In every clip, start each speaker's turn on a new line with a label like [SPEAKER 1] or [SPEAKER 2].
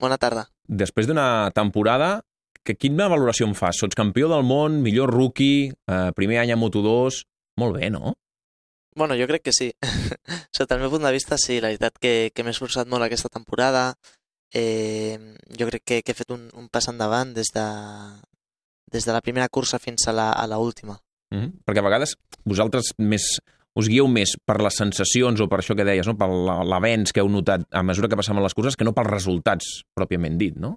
[SPEAKER 1] Bona tarda.
[SPEAKER 2] Després d'una temporada, que quina valoració em fas? Sots campió del món, millor rookie, eh, primer any a Moto2... Molt bé, no?
[SPEAKER 1] Bueno, jo crec que sí. Sota el meu punt de vista, sí. La veritat que, que m'he esforçat molt aquesta temporada. Eh, jo crec que, que he fet un, un pas endavant des de, des de la primera cursa fins a la, a la última.
[SPEAKER 2] Mm -hmm. Perquè a vegades vosaltres més us guieu més per les sensacions o per això que deies, no? per l'avenç que heu notat a mesura que passaven les curses que no pels resultats pròpiament dit, no?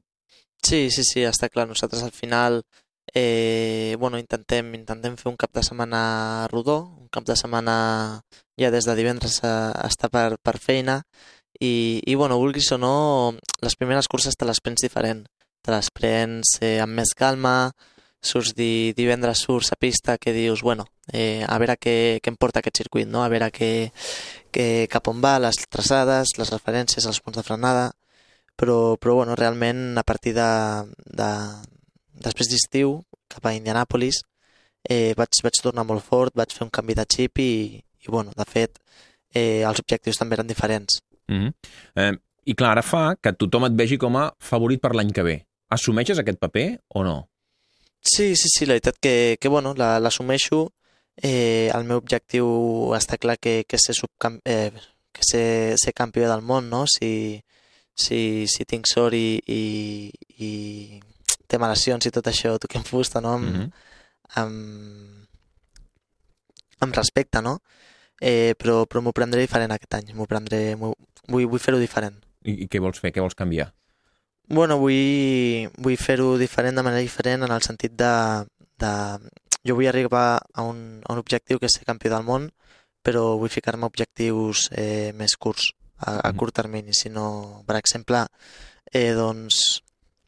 [SPEAKER 1] Sí, sí, sí, està clar. Nosaltres al final eh, bueno, intentem, intentem fer un cap de setmana rodó, un cap de setmana ja des de divendres a, a estar per, per feina i, i bueno, vulguis o no, les primeres curses te les prens diferent. Te les prens eh, amb més calma, surts di, divendres surts a pista que dius, bueno, eh, a veure què, què em porta aquest circuit, no? a veure què, què, cap on va, les traçades, les referències, els punts de frenada, però, però bueno, realment a partir de, de, després d'estiu, cap a Indianapolis, eh, vaig, vaig tornar molt fort, vaig fer un canvi de xip i, i bueno, de fet, eh, els objectius també eren diferents.
[SPEAKER 2] Mm -hmm. eh, I clar, ara fa que tothom et vegi com a favorit per l'any que ve. Assumeixes aquest paper o no?
[SPEAKER 1] Sí, sí, sí, la veritat que, que bueno, l'assumeixo. Eh, el meu objectiu està clar que, que ser, subcamp eh, que ser, ser campió del món, no? Si, si, si tinc sort i, i, i té malacions i tot això, toquem fusta, no? Amb, mm -hmm. amb, amb respecte, no? Eh, però però m'ho prendré diferent aquest any, m'ho prendré, vull, vull fer-ho diferent.
[SPEAKER 2] I, I què vols fer? Què vols canviar?
[SPEAKER 1] Bueno, vull, vull fer-ho diferent de manera diferent en el sentit de, de... Jo vull arribar a un, a un objectiu que és ser campió del món, però vull ficar-me objectius eh, més curts, a, a curt termini, si no, per exemple, eh, doncs,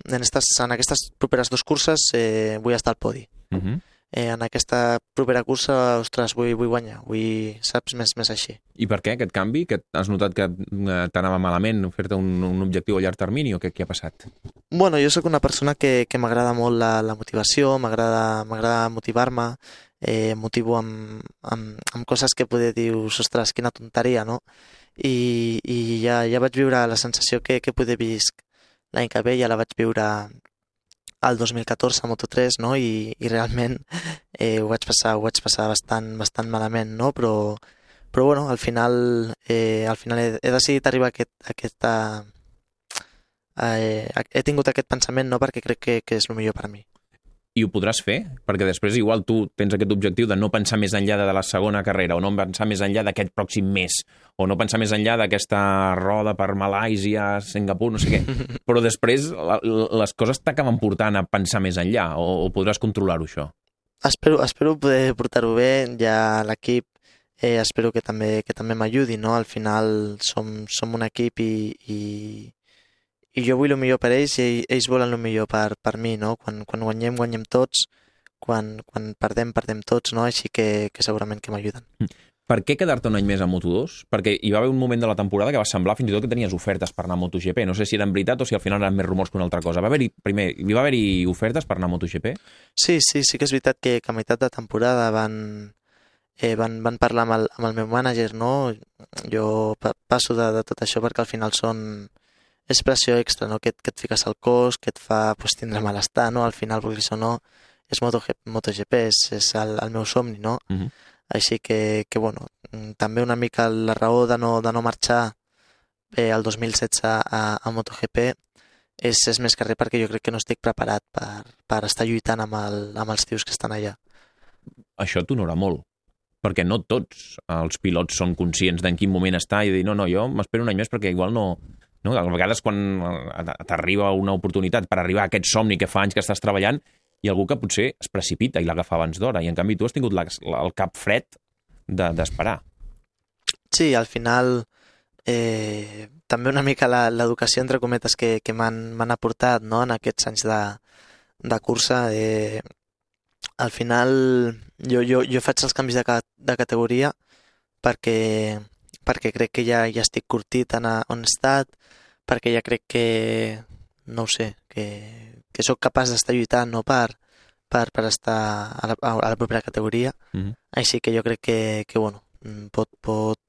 [SPEAKER 1] en, estas, en aquestes properes dues curses eh, vull estar al podi. Uh -huh. Eh, en aquesta propera cursa, ostres, vull, vull guanyar, vull, saps, més, més així.
[SPEAKER 2] I per què aquest canvi? Que has notat que eh, t'anava malament fer-te un, un objectiu a llarg termini o què, què ha passat?
[SPEAKER 1] Bueno, jo sóc una persona que, que m'agrada molt la, la motivació, m'agrada motivar-me, eh, motivo amb, amb, amb coses que poder dir, ostres, quina tonteria, no? I, i ja, ja vaig viure la sensació que, que poder visc l'any que ve ja la vaig viure al 2014 a Moto3, no? I, i realment eh, ho vaig passar, ho vaig passar bastant, bastant malament, no? Però, però bueno, al final, eh, al final he, he decidit arribar a aquest, a aquesta... Eh, he tingut aquest pensament no perquè crec que, que és el millor per mi
[SPEAKER 2] i ho podràs fer, perquè després igual tu tens aquest objectiu de no pensar més enllà de la segona carrera, o no pensar més enllà d'aquest pròxim mes, o no pensar més enllà d'aquesta roda per Malàisia, Singapur, no sé què. Però després la, les coses t'acaben portant a pensar més enllà, o, o podràs controlar-ho, això?
[SPEAKER 1] Espero, espero poder portar-ho bé, ja l'equip eh, espero que també, que també m'ajudi, no? Al final som, som un equip i, i, i jo vull el millor per ells i ells volen el millor per, per mi, no? Quan, quan guanyem, guanyem tots, quan, quan perdem, perdem tots, no? Així que, que segurament que m'ajuden.
[SPEAKER 2] Mm. Per què quedar-te un any més a Moto2? Perquè hi va haver un moment de la temporada que va semblar fins i tot que tenies ofertes per anar a MotoGP. No sé si eren veritat o si al final eren més rumors que una altra cosa. Va haver-hi, primer, hi va haver-hi ofertes per anar a MotoGP?
[SPEAKER 1] Sí, sí, sí que és veritat que, que a meitat de temporada van, eh, van, van parlar amb el, amb el meu mànager, no? Jo passo de, de tot això perquè al final són, és pressió extra, no? que, et, que et fiques al cos, que et fa pues, tindre malestar, no? al final, vulguis o no, és MotoGP, MotoGP és, és el, el meu somni, no? Uh -huh. Així que, que, bueno, mm, també una mica la raó de no, de no marxar eh, el 2016 a, a MotoGP és, és més que res perquè jo crec que no estic preparat per, per estar lluitant amb, el, amb els tios que estan allà.
[SPEAKER 2] Això t'honora molt, perquè no tots els pilots són conscients d'en quin moment està i dir, no, no, jo m'espero un any més perquè igual no, no? A vegades quan eh, t'arriba una oportunitat per arribar a aquest somni que fa anys que estàs treballant, hi ha algú que potser es precipita i l'agafa abans d'hora, i en canvi tu has tingut la, el cap fred d'esperar.
[SPEAKER 1] De, sí, al final eh, també una mica l'educació, entre cometes, que, que m'han aportat no? en aquests anys de, de cursa. Eh, al final jo, jo, jo faig els canvis de, de categoria perquè, perquè crec que ja, ja estic curtit en on he estat, perquè ja crec que, no ho sé, que, que sóc capaç d'estar lluitant no per, per, per estar a la, a la propera categoria. Mm -hmm. Així que jo crec que, que bueno, pot, pot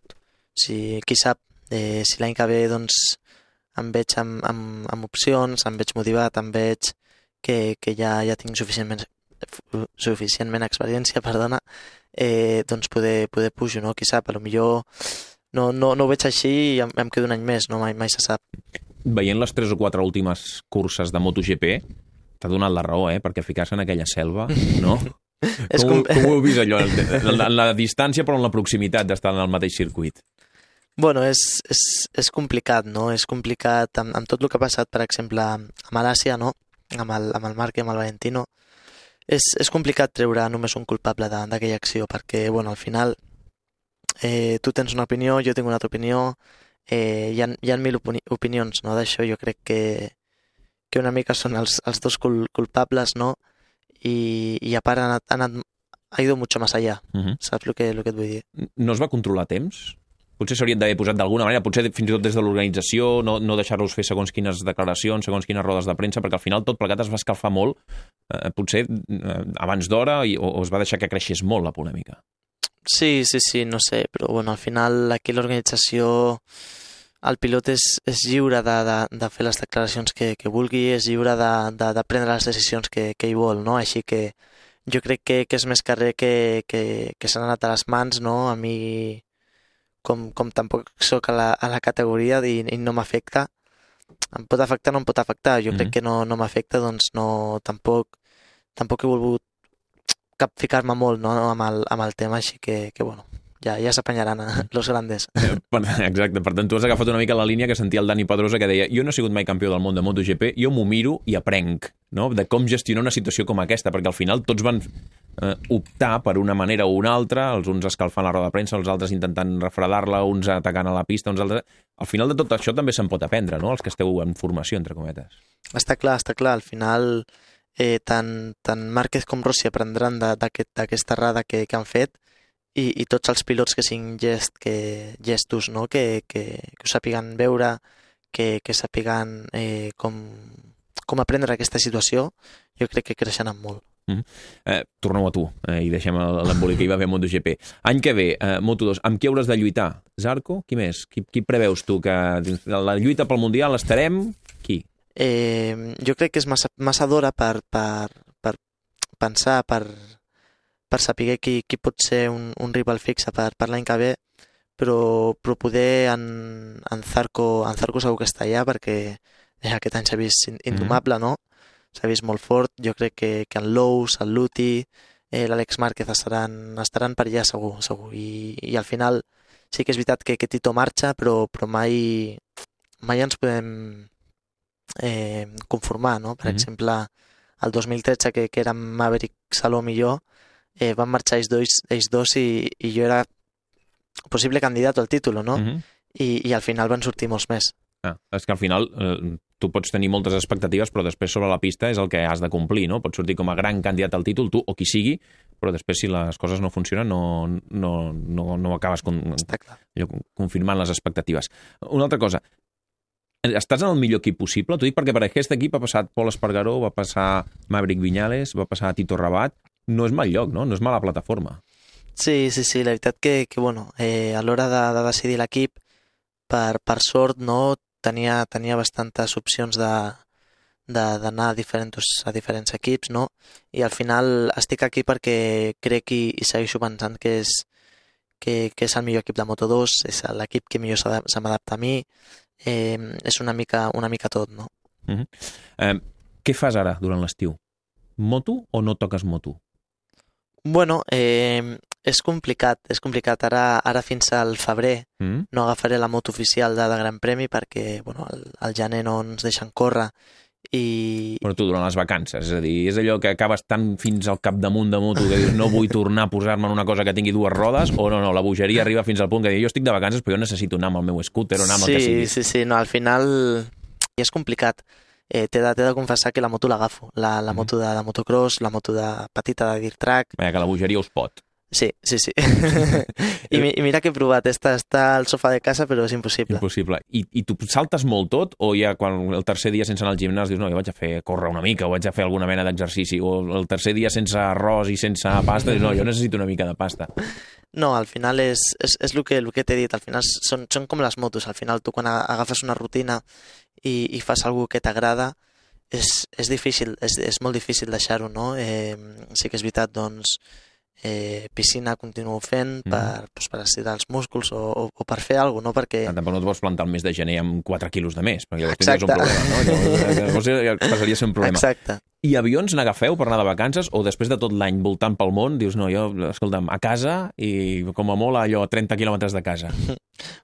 [SPEAKER 1] si, qui sap, eh, si l'any que ve doncs, em veig amb, amb, amb opcions, em veig motivat, em veig que, que ja, ja tinc suficientment, suficientment experiència, perdona, eh, doncs poder, poder pujo, no? Qui sap, a lo millor no, no, no ho veig així i em, em quedo un any més, no? Mai, mai se sap.
[SPEAKER 2] Veient les tres o quatre últimes curses de MotoGP, t'ha donat la raó, eh? Perquè ficar-se en aquella selva, no?
[SPEAKER 1] És
[SPEAKER 2] com,
[SPEAKER 1] com-
[SPEAKER 2] com ho heu vist allò? En la, en la distància però en la proximitat d'estar en el mateix circuit.
[SPEAKER 1] Bueno, és, és, és complicat, no? És complicat amb, amb tot el que ha passat, per exemple, amb l'Àsia, no? Amb el, amb el Marc i amb el Valentino. És, és complicat treure només un culpable d'aquella acció, perquè, bueno, al final eh, tu tens una opinió, jo tinc una altra opinió, eh, hi, ha, hi ha mil opini opinions, no? D'això jo crec que, que una mica són els, els dos cul culpables, no? I, i a part ha anat, ha anat ha ido mucho más allá,
[SPEAKER 2] Uh -huh.
[SPEAKER 1] saps el que, el que et vull dir?
[SPEAKER 2] No es va controlar temps? Potser s'haurien d'haver posat d'alguna manera, potser fins i tot des de l'organització, no, no deixar-los fer segons quines declaracions, segons quines rodes de premsa, perquè al final tot plegat es va escalfar molt, eh, potser eh, abans d'hora, o, o es va deixar que creixés molt la polèmica.
[SPEAKER 1] Sí, sí, sí, no sé, però bueno, al final aquí l'organització, el pilot és, és lliure de, de, de fer les declaracions que, que vulgui, és lliure de, de, de prendre les decisions que, que ell vol, no? Així que jo crec que, que és més carrer que, que, que s'han anat a les mans, no? A mi, com, com tampoc sóc a la, a la categoria i, i no m'afecta, em pot afectar o no em pot afectar, jo
[SPEAKER 2] Mhm.
[SPEAKER 1] crec que no, no m'afecta, doncs no, tampoc, tampoc he volgut cap ficar-me molt no, amb, el, amb el tema, així que, que bueno, ja, ja s'apanyaran eh, los grandes.
[SPEAKER 2] Eh, exacte, per tant, tu has agafat una mica la línia que sentia el Dani Pedrosa que deia jo no he sigut mai campió del món de MotoGP, jo m'ho miro i aprenc no? de com gestionar una situació com aquesta, perquè al final tots van eh, optar per una manera o una altra, els uns escalfant la roda de premsa, els altres intentant refredar-la, uns atacant a la pista, uns altres... Al final de tot això també se'n pot aprendre, no?, els que esteu en formació, entre cometes.
[SPEAKER 1] Està clar, està clar, al final eh, tant, tant Márquez com Rossi aprendran d'aquesta errada que, que han fet i, i tots els pilots que siguin gest, que, gestos, no? que, que, que ho sàpiguen veure, que, que sàpiguen eh, com, com aprendre aquesta situació, jo crec que creixeran molt.
[SPEAKER 2] Eh, tornem a tu eh, i deixem l'embolic que hi va haver MotoGP. Any que ve, eh, Moto2, amb qui hauràs de lluitar? Zarco? Qui més? Qui, qui preveus tu que la lluita pel Mundial estarem?
[SPEAKER 1] Eh, jo crec que és massa, massa d'hora per, per, per pensar, per, per saber qui, qui pot ser un, un rival fixe per, per l'any que ve, però, però poder en, en, Zarco, en Zarco segur que està allà perquè eh, aquest any s'ha vist in- indomable, no? S'ha vist molt fort, jo crec que, que en Lous, el Luti, eh, l'Àlex Márquez estaran, estaran per allà segur, segur. I, i al final sí que és veritat que, que Tito marxa, però, però mai, mai ens podem eh, conformar, no? Per
[SPEAKER 2] Mhm.
[SPEAKER 1] exemple, el 2013, que, que eren Maverick Salom i jo, eh, van marxar ells dos, ells dos i, i jo era possible candidat al títol, no?
[SPEAKER 2] Mm -hmm.
[SPEAKER 1] I, I al final van sortir molts més.
[SPEAKER 2] Ah, és que al final eh, tu pots tenir moltes expectatives, però després sobre la pista és el que has de complir, no? Pots sortir com a gran candidat al títol, tu o qui sigui, però després si les coses no funcionen no, no, no, no acabes con, allò, confirmant les expectatives. Una altra cosa, estàs en el millor equip possible? T'ho dic perquè per aquest equip ha passat Pol Espargaró, va passar Maverick Viñales, va passar Tito Rabat, no és mal lloc, no? No és mala plataforma.
[SPEAKER 1] Sí, sí, sí, la veritat que, que bueno, eh, a l'hora de, de decidir l'equip, per, per sort, no, tenia, tenia bastantes opcions de d'anar a diferents, a diferents equips, no? I al final estic aquí perquè crec i, i segueixo pensant que és, que, que és el millor equip de Moto2, és l'equip que millor s'adap- se m'adapta a mi, eh, és una mica, una mica tot, no?
[SPEAKER 2] Eh, què fas ara durant l'estiu? Moto o no toques moto?
[SPEAKER 1] Bueno, eh, és complicat, és complicat. Ara, ara fins al febrer
[SPEAKER 2] Mm?
[SPEAKER 1] no agafaré la moto oficial de, de Gran Premi perquè bueno, al, al gener no ens deixen córrer i,
[SPEAKER 2] Però tu durant les vacances, és a dir, és allò que acabes tan fins al capdamunt de moto que dius no vull tornar a posar-me en una cosa que tingui dues rodes o no, no, la bogeria arriba fins al punt que dius jo estic de vacances però jo necessito anar amb el meu scooter o anar amb
[SPEAKER 1] sí,
[SPEAKER 2] el que sigui.
[SPEAKER 1] sí, sí, no, al final és complicat. Eh, T'he de, de confessar que la moto l'agafo. La, la moto de, de motocross, la moto de petita de dirt track.
[SPEAKER 2] Vaja, que la bogeria us pot.
[SPEAKER 1] Sí, sí, sí. I, mi- I mira que he provat. Està, està al sofà de casa, però és impossible.
[SPEAKER 2] Impossible. I, I tu saltes molt tot o ja quan el tercer dia sense anar al gimnàs dius no, jo vaig a fer córrer una mica o vaig a fer alguna mena d'exercici o el tercer dia sense arròs i sense pasta dius no, jo necessito una mica de pasta.
[SPEAKER 1] No, al final és, és, és el que, el que t'he dit, al final són, són com les motos, al final tu quan agafes una rutina i, i fas alguna que t'agrada, és, és difícil, és, és molt difícil deixar-ho, no? Eh, sí que és veritat, doncs, eh, piscina continuo fent
[SPEAKER 2] Mhm.
[SPEAKER 1] per, doncs, per estirar els músculs o, o, o per fer alguna cosa, no? Perquè...
[SPEAKER 2] Ah, Tampoc no et vols plantar el mes de gener amb 4 quilos de més, perquè llavors tindries un problema, no? Llavors, eh, llavors ja passaria a ser un problema.
[SPEAKER 1] Exacte.
[SPEAKER 2] I avions n'agafeu per anar de vacances o després de tot l'any voltant pel món dius, no, jo, escolta'm, a casa i com a molt allò 30 quilòmetres de casa.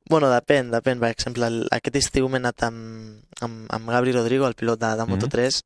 [SPEAKER 1] Bueno, depèn, depèn. Per exemple, aquest estiu m'he anat amb, amb, amb Gabri Rodrigo, el pilot de, de
[SPEAKER 2] Mhm.
[SPEAKER 1] Moto3,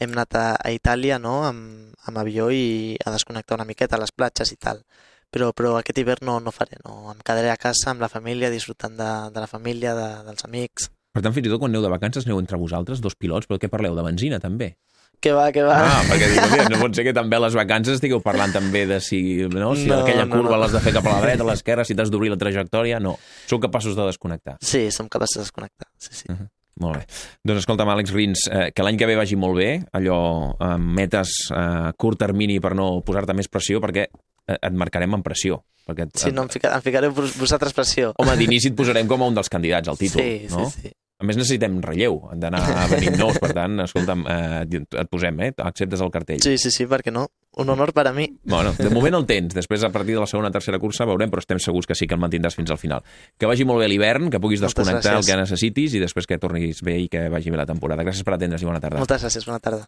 [SPEAKER 1] hem anat a, a Itàlia, no?, amb, amb avió i a desconnectar una miqueta a les platges i tal. Però, però aquest hivern no, no faré, no. Em quedaré a casa amb la família, disfrutant de, de la família, de, dels amics.
[SPEAKER 2] Per tant, fins i tot quan aneu de vacances aneu entre vosaltres, dos pilots, però què parleu? De benzina, també?
[SPEAKER 1] Que va, que va.
[SPEAKER 2] Ah, perquè dic, "Hòstia, no pot ser que també a les vacances estigueu parlant també de si, no, si
[SPEAKER 1] No,
[SPEAKER 2] aquella
[SPEAKER 1] no,
[SPEAKER 2] curva
[SPEAKER 1] no.
[SPEAKER 2] l'has de fer cap a la dreta, a l'esquerra, si t'has d'obrir la trajectòria, no. Sou capaços de desconnectar.
[SPEAKER 1] Sí, som capaços de desconnectar. Sí, sí.
[SPEAKER 2] Molt bé. Doncs escolta'm, Àlex Rins, eh, que l'any que ve vagi molt bé, allò, eh, metes a curt termini per no posar-te més pressió, perquè eh, et marcarem en pressió. Perquè et,
[SPEAKER 1] Sí, no, em, fica, em ficareu vos- vosaltres pressió.
[SPEAKER 2] Home, d'inici et posarem com a un dels candidats al títol,
[SPEAKER 1] sí,
[SPEAKER 2] no?
[SPEAKER 1] sí, sí.
[SPEAKER 2] A més, necessitem relleu, d'anar venint nous, per tant, escolta'm, eh, et posem, eh? Acceptes el cartell.
[SPEAKER 1] Sí, sí, sí, per què no? Un honor per a mi.
[SPEAKER 2] Bueno, de moment el tens. Després, a partir de la segona o tercera cursa, veurem, però estem segurs que sí que el mantindràs fins al final. Que vagi molt bé l'hivern, que puguis
[SPEAKER 1] Moltes
[SPEAKER 2] desconnectar el
[SPEAKER 1] gràcies.
[SPEAKER 2] que necessitis i després que tornis bé i que vagi bé la temporada. Gràcies per atendre's i bona tarda.
[SPEAKER 1] Moltes gràcies, bona tarda.